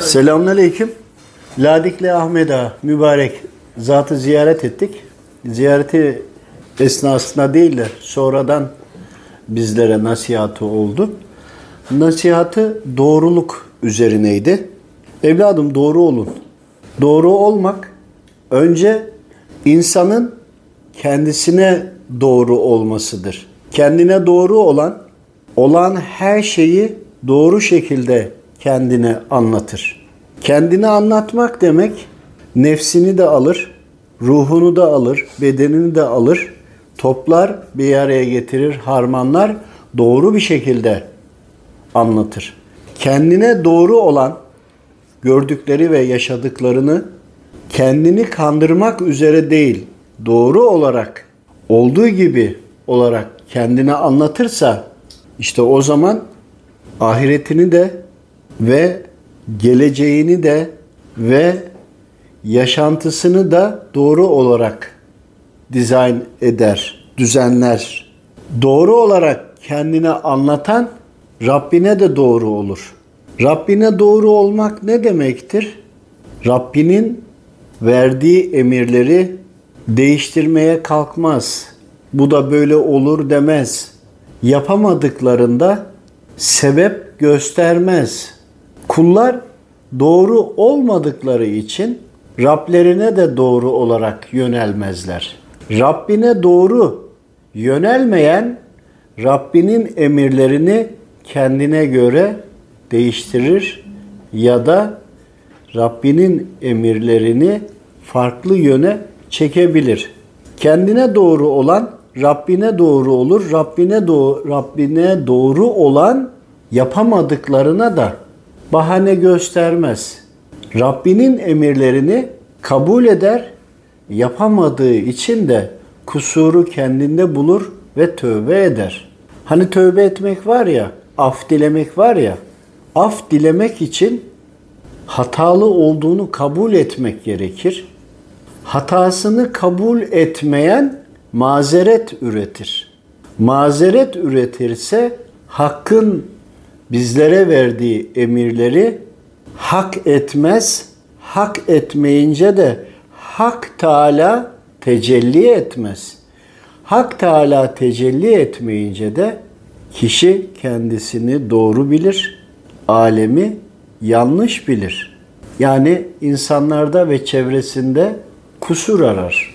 Selamünaleyküm. Ladikli Ahmet mübarek zatı ziyaret ettik. Ziyareti esnasında değil de sonradan bizlere nasihatı oldu. Nasihatı doğruluk üzerineydi. Evladım doğru olun. Doğru olmak önce insanın kendisine doğru olmasıdır. Kendine doğru olan, olan her şeyi doğru şekilde kendine anlatır. Kendini anlatmak demek nefsini de alır, ruhunu da alır, bedenini de alır, toplar, bir araya getirir, harmanlar, doğru bir şekilde anlatır. Kendine doğru olan gördükleri ve yaşadıklarını kendini kandırmak üzere değil, doğru olarak olduğu gibi olarak kendine anlatırsa işte o zaman ahiretini de ve geleceğini de ve yaşantısını da doğru olarak dizayn eder, düzenler. Doğru olarak kendine anlatan Rabbine de doğru olur. Rabbine doğru olmak ne demektir? Rabbinin verdiği emirleri değiştirmeye kalkmaz. Bu da böyle olur demez. Yapamadıklarında sebep göstermez. Kullar doğru olmadıkları için Rablerine de doğru olarak yönelmezler. Rabbine doğru yönelmeyen Rabbinin emirlerini kendine göre değiştirir ya da Rabbinin emirlerini farklı yöne çekebilir. Kendine doğru olan Rabbine doğru olur. Rabbine doğru, Rabbine doğru olan yapamadıklarına da bahane göstermez. Rabbinin emirlerini kabul eder, yapamadığı için de kusuru kendinde bulur ve tövbe eder. Hani tövbe etmek var ya, af dilemek var ya, af dilemek için hatalı olduğunu kabul etmek gerekir. Hatasını kabul etmeyen mazeret üretir. Mazeret üretirse hakkın bizlere verdiği emirleri hak etmez. Hak etmeyince de Hak Teala tecelli etmez. Hak Teala tecelli etmeyince de kişi kendisini doğru bilir, alemi yanlış bilir. Yani insanlarda ve çevresinde kusur arar.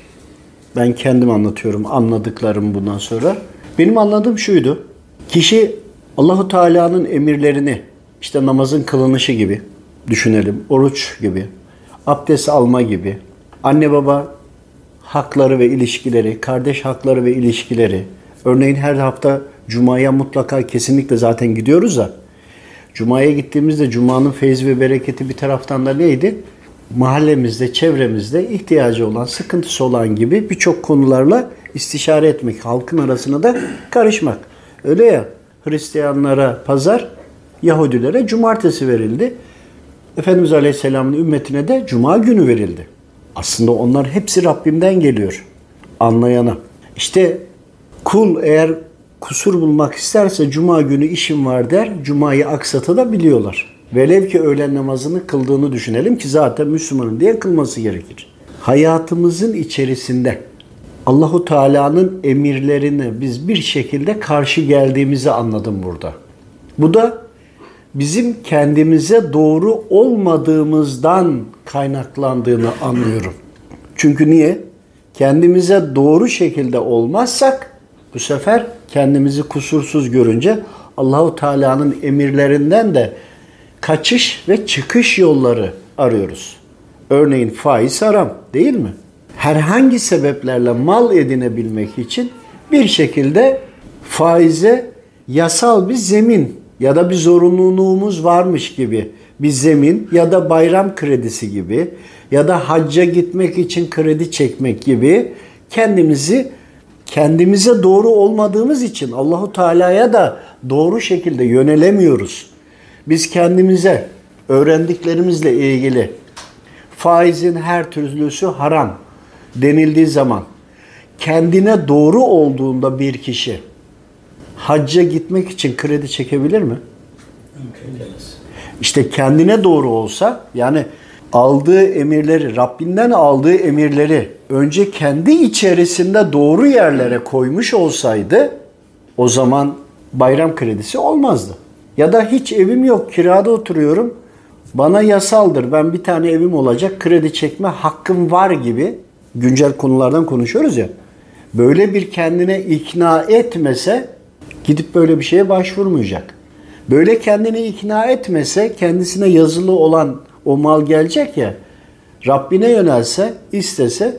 Ben kendim anlatıyorum anladıklarım bundan sonra. Benim anladığım şuydu. Kişi Allahu Teala'nın emirlerini işte namazın kılınışı gibi düşünelim, oruç gibi, abdest alma gibi, anne baba hakları ve ilişkileri, kardeş hakları ve ilişkileri. Örneğin her hafta Cuma'ya mutlaka kesinlikle zaten gidiyoruz da Cuma'ya gittiğimizde Cuma'nın feyzi ve bereketi bir taraftan da neydi? Mahallemizde, çevremizde ihtiyacı olan, sıkıntısı olan gibi birçok konularla istişare etmek, halkın arasına da karışmak. Öyle ya, Hristiyanlara pazar, Yahudilere cumartesi verildi. Efendimiz Aleyhisselam'ın ümmetine de cuma günü verildi. Aslında onlar hepsi Rabbimden geliyor. Anlayana. İşte kul eğer kusur bulmak isterse cuma günü işim var der, cumayı aksatabiliyorlar. Velev ki öğlen namazını kıldığını düşünelim ki zaten Müslümanın diye kılması gerekir. Hayatımızın içerisinde Allahu Teala'nın emirlerine biz bir şekilde karşı geldiğimizi anladım burada. Bu da bizim kendimize doğru olmadığımızdan kaynaklandığını anlıyorum. Çünkü niye? Kendimize doğru şekilde olmazsak bu sefer kendimizi kusursuz görünce Allahu Teala'nın emirlerinden de kaçış ve çıkış yolları arıyoruz. Örneğin faiz haram değil mi? Herhangi sebeplerle mal edinebilmek için bir şekilde faize yasal bir zemin ya da bir zorunluluğumuz varmış gibi bir zemin ya da bayram kredisi gibi ya da hacca gitmek için kredi çekmek gibi kendimizi kendimize doğru olmadığımız için Allahu Teala'ya da doğru şekilde yönelemiyoruz. Biz kendimize öğrendiklerimizle ilgili faizin her türlüsü haram denildiği zaman kendine doğru olduğunda bir kişi hacca gitmek için kredi çekebilir mi? Mümkün işte kendine doğru olsa yani aldığı emirleri, Rabbinden aldığı emirleri önce kendi içerisinde doğru yerlere koymuş olsaydı o zaman bayram kredisi olmazdı. Ya da hiç evim yok, kirada oturuyorum. Bana yasaldır. Ben bir tane evim olacak, kredi çekme hakkım var gibi güncel konulardan konuşuyoruz ya. Böyle bir kendine ikna etmese gidip böyle bir şeye başvurmayacak. Böyle kendini ikna etmese kendisine yazılı olan o mal gelecek ya. Rabbine yönelse, istese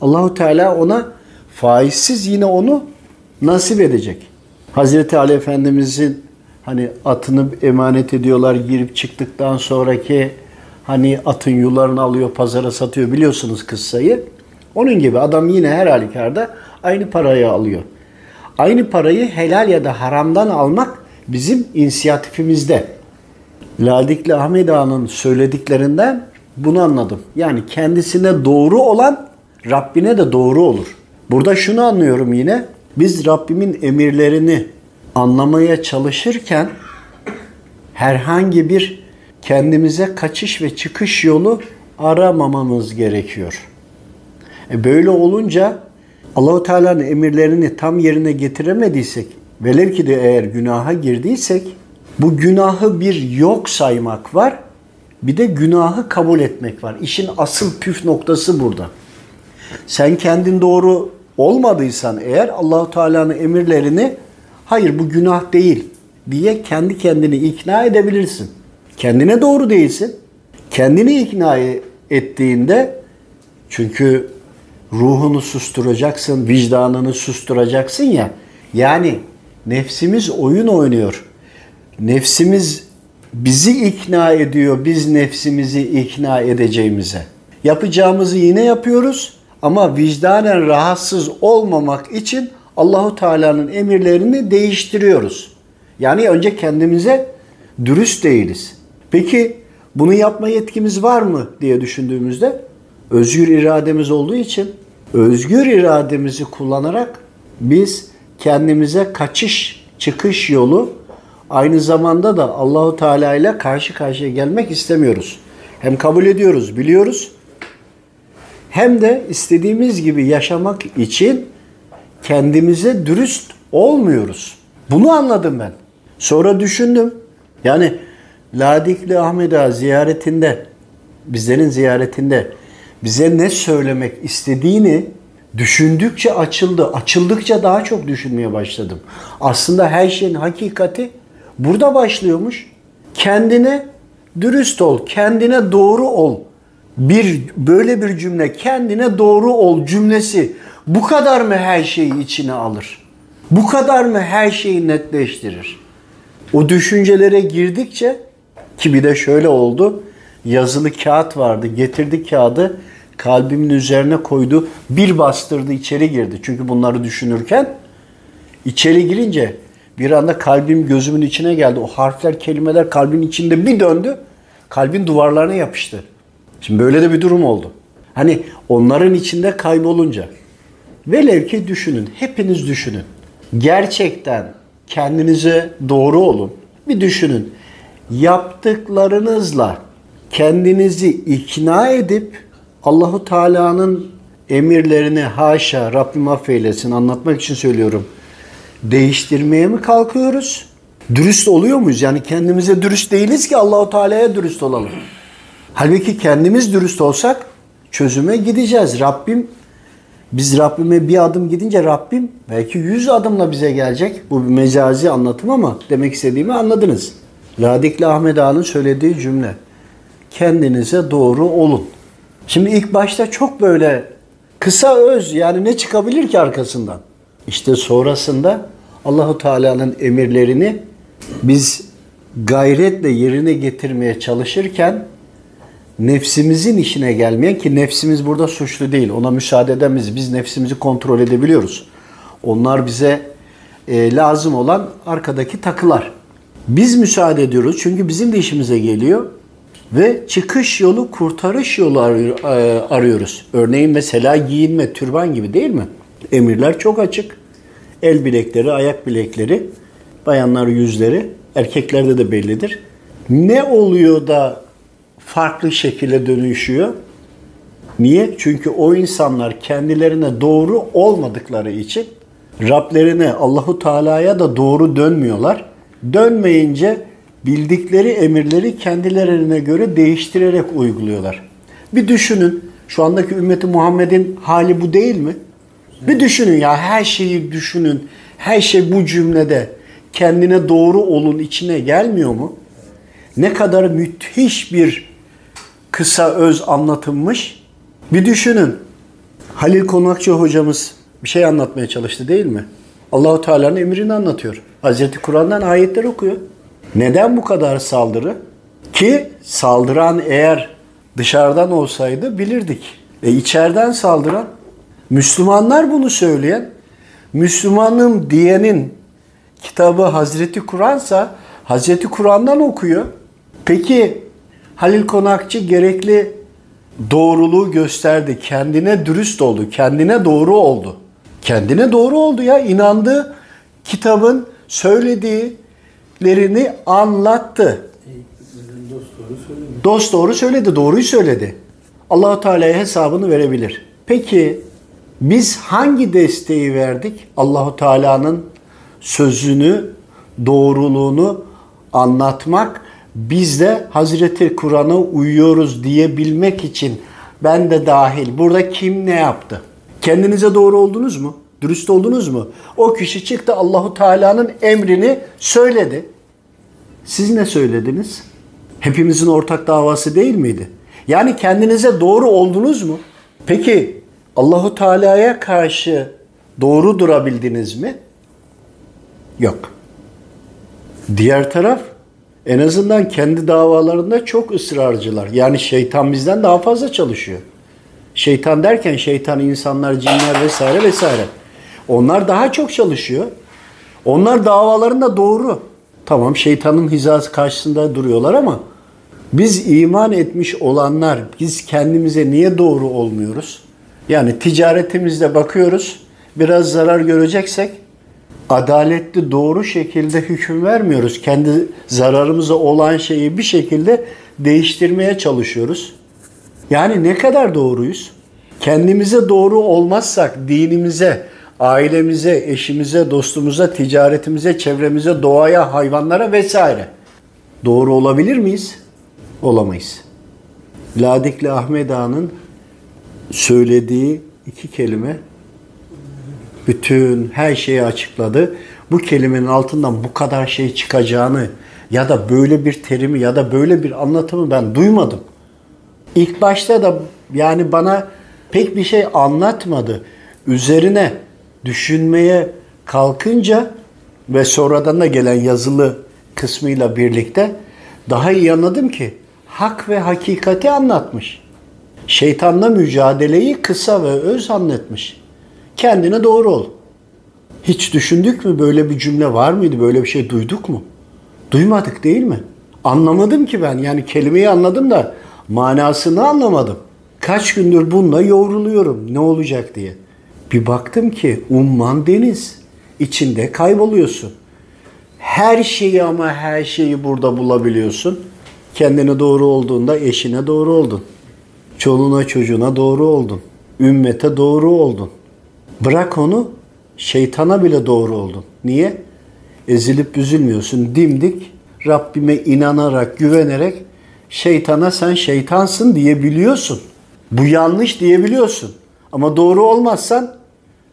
Allahu Teala ona faizsiz yine onu nasip edecek. Hazreti Ali Efendimizin hani atını emanet ediyorlar girip çıktıktan sonraki hani atın yularını alıyor pazara satıyor biliyorsunuz kıssayı. Onun gibi adam yine her halükarda aynı parayı alıyor. Aynı parayı helal ya da haramdan almak bizim inisiyatifimizde. Ladikli Ahmet Ağa'nın söylediklerinden bunu anladım. Yani kendisine doğru olan Rabbine de doğru olur. Burada şunu anlıyorum yine. Biz Rabbimin emirlerini anlamaya çalışırken herhangi bir kendimize kaçış ve çıkış yolu aramamamız gerekiyor. E böyle olunca Allahu Teala'nın emirlerini tam yerine getiremediysek, velev ki de eğer günaha girdiysek, bu günahı bir yok saymak var, bir de günahı kabul etmek var. İşin asıl püf noktası burada. Sen kendin doğru olmadıysan eğer Allahu Teala'nın emirlerini hayır bu günah değil diye kendi kendini ikna edebilirsin. Kendine doğru değilsin. Kendini ikna ettiğinde çünkü ruhunu susturacaksın, vicdanını susturacaksın ya. Yani nefsimiz oyun oynuyor. Nefsimiz bizi ikna ediyor, biz nefsimizi ikna edeceğimize. Yapacağımızı yine yapıyoruz ama vicdanen rahatsız olmamak için Allahu Teala'nın emirlerini değiştiriyoruz. Yani önce kendimize dürüst değiliz. Peki bunu yapma yetkimiz var mı diye düşündüğümüzde özgür irademiz olduğu için özgür irademizi kullanarak biz kendimize kaçış, çıkış yolu aynı zamanda da Allahu Teala ile karşı karşıya gelmek istemiyoruz. Hem kabul ediyoruz, biliyoruz. Hem de istediğimiz gibi yaşamak için kendimize dürüst olmuyoruz. Bunu anladım ben. Sonra düşündüm. Yani Ladikli Ahmet ziyaretinde, bizlerin ziyaretinde bize ne söylemek istediğini düşündükçe açıldı. Açıldıkça daha çok düşünmeye başladım. Aslında her şeyin hakikati burada başlıyormuş. Kendine dürüst ol, kendine doğru ol. Bir böyle bir cümle kendine doğru ol cümlesi bu kadar mı her şeyi içine alır? Bu kadar mı her şeyi netleştirir? O düşüncelere girdikçe ki bir de şöyle oldu. Yazılı kağıt vardı. Getirdi kağıdı kalbimin üzerine koydu. Bir bastırdı içeri girdi. Çünkü bunları düşünürken içeri girince bir anda kalbim gözümün içine geldi. O harfler, kelimeler kalbin içinde bir döndü. Kalbin duvarlarına yapıştı. Şimdi böyle de bir durum oldu. Hani onların içinde kaybolunca. Velev ki düşünün. Hepiniz düşünün. Gerçekten kendinize doğru olun. Bir düşünün. Yaptıklarınızla kendinizi ikna edip Allahu Teala'nın emirlerini haşa Rabbim affeylesin anlatmak için söylüyorum. Değiştirmeye mi kalkıyoruz? Dürüst oluyor muyuz? Yani kendimize dürüst değiliz ki Allahu Teala'ya dürüst olalım. Halbuki kendimiz dürüst olsak çözüme gideceğiz. Rabbim biz Rabbime bir adım gidince Rabbim belki yüz adımla bize gelecek. Bu bir mecazi anlatım ama demek istediğimi anladınız. Ladikli Ahmet Ağa'nın söylediği cümle. Kendinize doğru olun. Şimdi ilk başta çok böyle kısa öz yani ne çıkabilir ki arkasından? İşte sonrasında Allahu Teala'nın emirlerini biz gayretle yerine getirmeye çalışırken nefsimizin işine gelmeyen ki nefsimiz burada suçlu değil. Ona müsaade edemeyiz. Biz nefsimizi kontrol edebiliyoruz. Onlar bize e, lazım olan arkadaki takılar. Biz müsaade ediyoruz çünkü bizim de işimize geliyor ve çıkış yolu, kurtarış yolu e, arıyoruz. Örneğin mesela giyinme, türban gibi değil mi? Emirler çok açık. El bilekleri, ayak bilekleri, bayanlar yüzleri, erkeklerde de bellidir. Ne oluyor da farklı şekilde dönüşüyor? Niye? Çünkü o insanlar kendilerine doğru olmadıkları için Rablerine, Allahu Teala'ya da doğru dönmüyorlar. Dönmeyince bildikleri emirleri kendilerine göre değiştirerek uyguluyorlar. Bir düşünün. Şu andaki ümmeti Muhammed'in hali bu değil mi? Bir düşünün ya her şeyi düşünün. Her şey bu cümlede kendine doğru olun içine gelmiyor mu? Ne kadar müthiş bir kısa öz anlatılmış. Bir düşünün. Halil Konakçı hocamız bir şey anlatmaya çalıştı değil mi? Allahu Teala'nın emrini anlatıyor. Hazreti Kur'an'dan ayetler okuyor. Neden bu kadar saldırı? Ki saldıran eğer dışarıdan olsaydı bilirdik. E içeriden saldıran Müslümanlar bunu söyleyen, Müslümanım diyenin kitabı Hazreti Kur'ansa Hazreti Kur'an'dan okuyor. Peki Halil Konakçı gerekli doğruluğu gösterdi. Kendine dürüst oldu. Kendine doğru oldu. Kendine doğru oldu ya. inandı. Kitabın söylediğlerini anlattı. Dost doğru söyledi. Doğruyu söyledi. Allahu Teala'ya hesabını verebilir. Peki biz hangi desteği verdik? Allahu Teala'nın sözünü, doğruluğunu anlatmak, biz de Hazreti Kur'an'a uyuyoruz diyebilmek için ben de dahil. Burada kim ne yaptı? Kendinize doğru oldunuz mu? Dürüst oldunuz mu? O kişi çıktı Allahu Teala'nın emrini söyledi. Siz ne söylediniz? Hepimizin ortak davası değil miydi? Yani kendinize doğru oldunuz mu? Peki Allahu Teala'ya karşı doğru durabildiniz mi? Yok. Diğer taraf en azından kendi davalarında çok ısrarcılar. Yani şeytan bizden daha fazla çalışıyor. Şeytan derken şeytan insanlar, cinler vesaire vesaire. Onlar daha çok çalışıyor. Onlar davalarında doğru. Tamam şeytanın hizası karşısında duruyorlar ama biz iman etmiş olanlar biz kendimize niye doğru olmuyoruz? Yani ticaretimizde bakıyoruz biraz zarar göreceksek adaletli doğru şekilde hüküm vermiyoruz. Kendi zararımıza olan şeyi bir şekilde değiştirmeye çalışıyoruz. Yani ne kadar doğruyuz? Kendimize doğru olmazsak dinimize, ailemize, eşimize, dostumuza, ticaretimize, çevremize, doğaya, hayvanlara vesaire doğru olabilir miyiz? Olamayız. Ladikli Ahmet Ağa'nın söylediği iki kelime bütün her şeyi açıkladı. Bu kelimenin altından bu kadar şey çıkacağını ya da böyle bir terimi ya da böyle bir anlatımı ben duymadım. İlk başta da yani bana pek bir şey anlatmadı. Üzerine düşünmeye kalkınca ve sonradan da gelen yazılı kısmıyla birlikte daha iyi anladım ki hak ve hakikati anlatmış. Şeytanla mücadeleyi kısa ve öz anlatmış. Kendine doğru ol. Hiç düşündük mü böyle bir cümle var mıydı? Böyle bir şey duyduk mu? Duymadık değil mi? Anlamadım ki ben. Yani kelimeyi anladım da manasını anlamadım. Kaç gündür bununla yoğruluyorum ne olacak diye. Bir baktım ki umman deniz. içinde kayboluyorsun. Her şeyi ama her şeyi burada bulabiliyorsun. Kendine doğru olduğunda eşine doğru oldun. Çoluğuna çocuğuna doğru oldun. Ümmete doğru oldun. Bırak onu şeytana bile doğru oldun. Niye? Ezilip üzülmüyorsun. Dimdik Rabbime inanarak, güvenerek şeytana sen şeytansın diyebiliyorsun. Bu yanlış diyebiliyorsun. Ama doğru olmazsan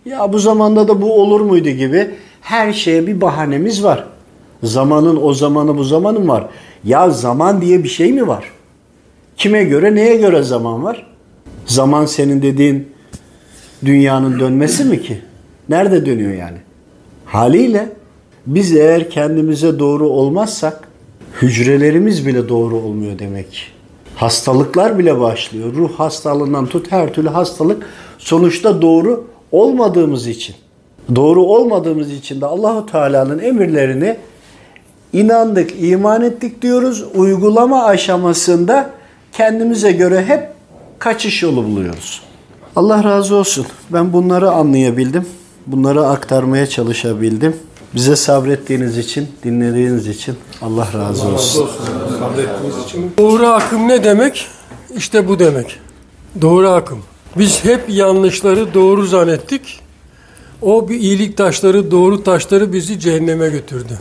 ya bu zamanda da bu olur muydu gibi her şeye bir bahanemiz var. Zamanın o zamanı bu zamanın var. Ya zaman diye bir şey mi var? Kime göre neye göre zaman var? Zaman senin dediğin dünyanın dönmesi mi ki? Nerede dönüyor yani? Haliyle biz eğer kendimize doğru olmazsak hücrelerimiz bile doğru olmuyor demek. Hastalıklar bile başlıyor. Ruh hastalığından tut her türlü hastalık sonuçta doğru olmadığımız için. Doğru olmadığımız için de Allahu Teala'nın emirlerini inandık, iman ettik diyoruz. Uygulama aşamasında kendimize göre hep kaçış yolu buluyoruz. Allah razı olsun. Ben bunları anlayabildim. Bunları aktarmaya çalışabildim. Bize sabrettiğiniz için, dinlediğiniz için Allah razı olsun. ikramda ettiğiniz için. Doğru akım ne demek? İşte bu demek. Doğru akım. Biz hep yanlışları doğru zannettik. O bir iyilik taşları, doğru taşları bizi cehenneme götürdü.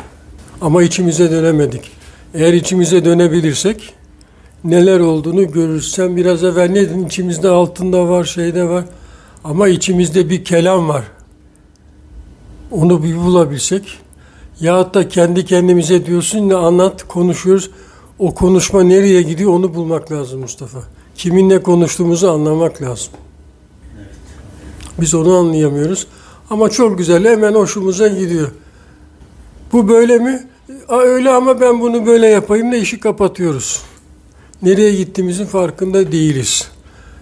Ama içimize dönemedik. Eğer içimize dönebilirsek neler olduğunu görürüz. Sen biraz evvel ne dedin? İçimizde altında var, şeyde var. Ama içimizde bir kelam var. Onu bir bulabilsek. Ya da kendi kendimize diyorsun ne anlat, konuşuyoruz. O konuşma nereye gidiyor onu bulmak lazım Mustafa. Kiminle konuştuğumuzu anlamak lazım. Biz onu anlayamıyoruz. Ama çok güzel hemen hoşumuza gidiyor. Bu böyle mi? Aa, öyle ama ben bunu böyle yapayım da işi kapatıyoruz. Nereye gittiğimizin farkında değiliz.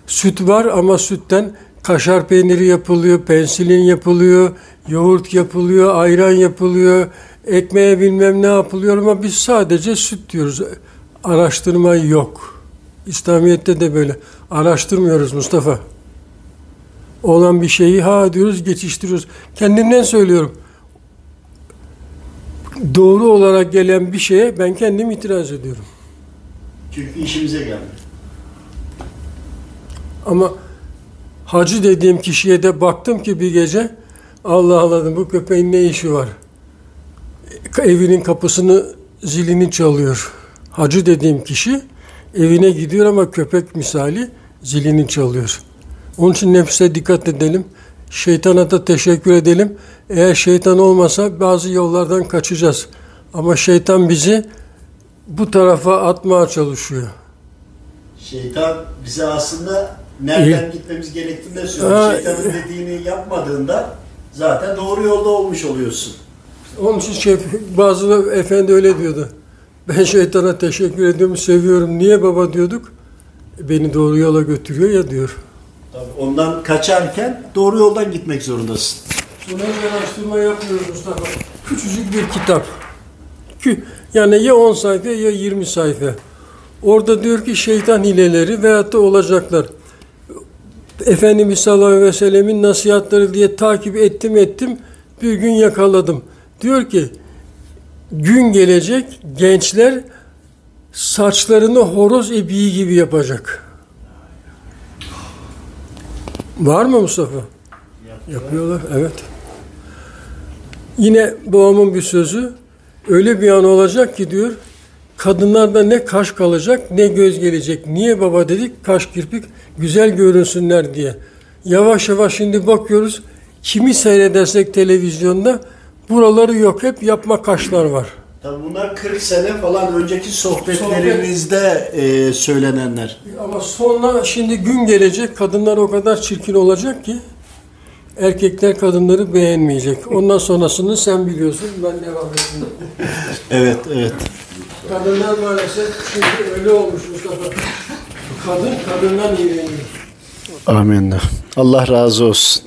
Süt var ama sütten kaşar peyniri yapılıyor, pensilin yapılıyor, yoğurt yapılıyor, ayran yapılıyor, ekmeğe bilmem ne yapılıyor ama biz sadece süt diyoruz. Araştırma yok. İslamiyet'te de böyle. Araştırmıyoruz Mustafa. Olan bir şeyi ha diyoruz geçiştiriyoruz. Kendimden söylüyorum. Doğru olarak gelen bir şeye ben kendim itiraz ediyorum. Çünkü işimize geldi. Ama hacı dediğim kişiye de baktım ki bir gece Allah Allah dedim, bu köpeğin ne işi var? Evinin kapısını zilini çalıyor. Hacı dediğim kişi evine gidiyor ama köpek misali zilini çalıyor. Onun için nefse dikkat edelim. Şeytana da teşekkür edelim. Eğer şeytan olmasa bazı yollardan kaçacağız. Ama şeytan bizi bu tarafa atmaya çalışıyor. Şeytan bize aslında nereden İyi. gitmemiz gerektiğini de söylüyor. Şeytanın dediğini yapmadığında zaten doğru yolda olmuş oluyorsun. Onun için şey, bazı efendi öyle diyordu. Ben şeytana teşekkür ediyorum, seviyorum. Niye baba diyorduk? Beni doğru yola götürüyor ya diyor. Tabii ondan kaçarken doğru yoldan gitmek zorundasın. Buna bir araştırma yapıyoruz Mustafa. Küçücük bir kitap. Yani ya 10 sayfa ya 20 sayfa. Orada diyor ki şeytan hileleri veyahut da olacaklar. Efendimiz sallallahu aleyhi ve sellemin nasihatleri diye takip ettim ettim. Bir gün yakaladım. Diyor ki gün gelecek gençler saçlarını horoz ibiği gibi yapacak. Var mı Mustafa? Yapıyorlar, evet. Yine babamın bir sözü, öyle bir an olacak ki diyor, kadınlarda ne kaş kalacak ne göz gelecek. Niye baba dedik? Kaş kirpik güzel görünsünler diye. Yavaş yavaş şimdi bakıyoruz, kimi seyredersek televizyonda buraları yok, hep yapma kaşlar var. Tabii bunlar 40 sene falan önceki sohbetlerimizde e, söylenenler. Ama sonra şimdi gün gelecek, kadınlar o kadar çirkin olacak ki, erkekler kadınları beğenmeyecek. Ondan sonrasını sen biliyorsun, ben devam edeyim. Evet, evet. Kadınlar maalesef şimdi öyle olmuş Mustafa. Kadın kadından iğreniyor. Amin. Allah razı olsun.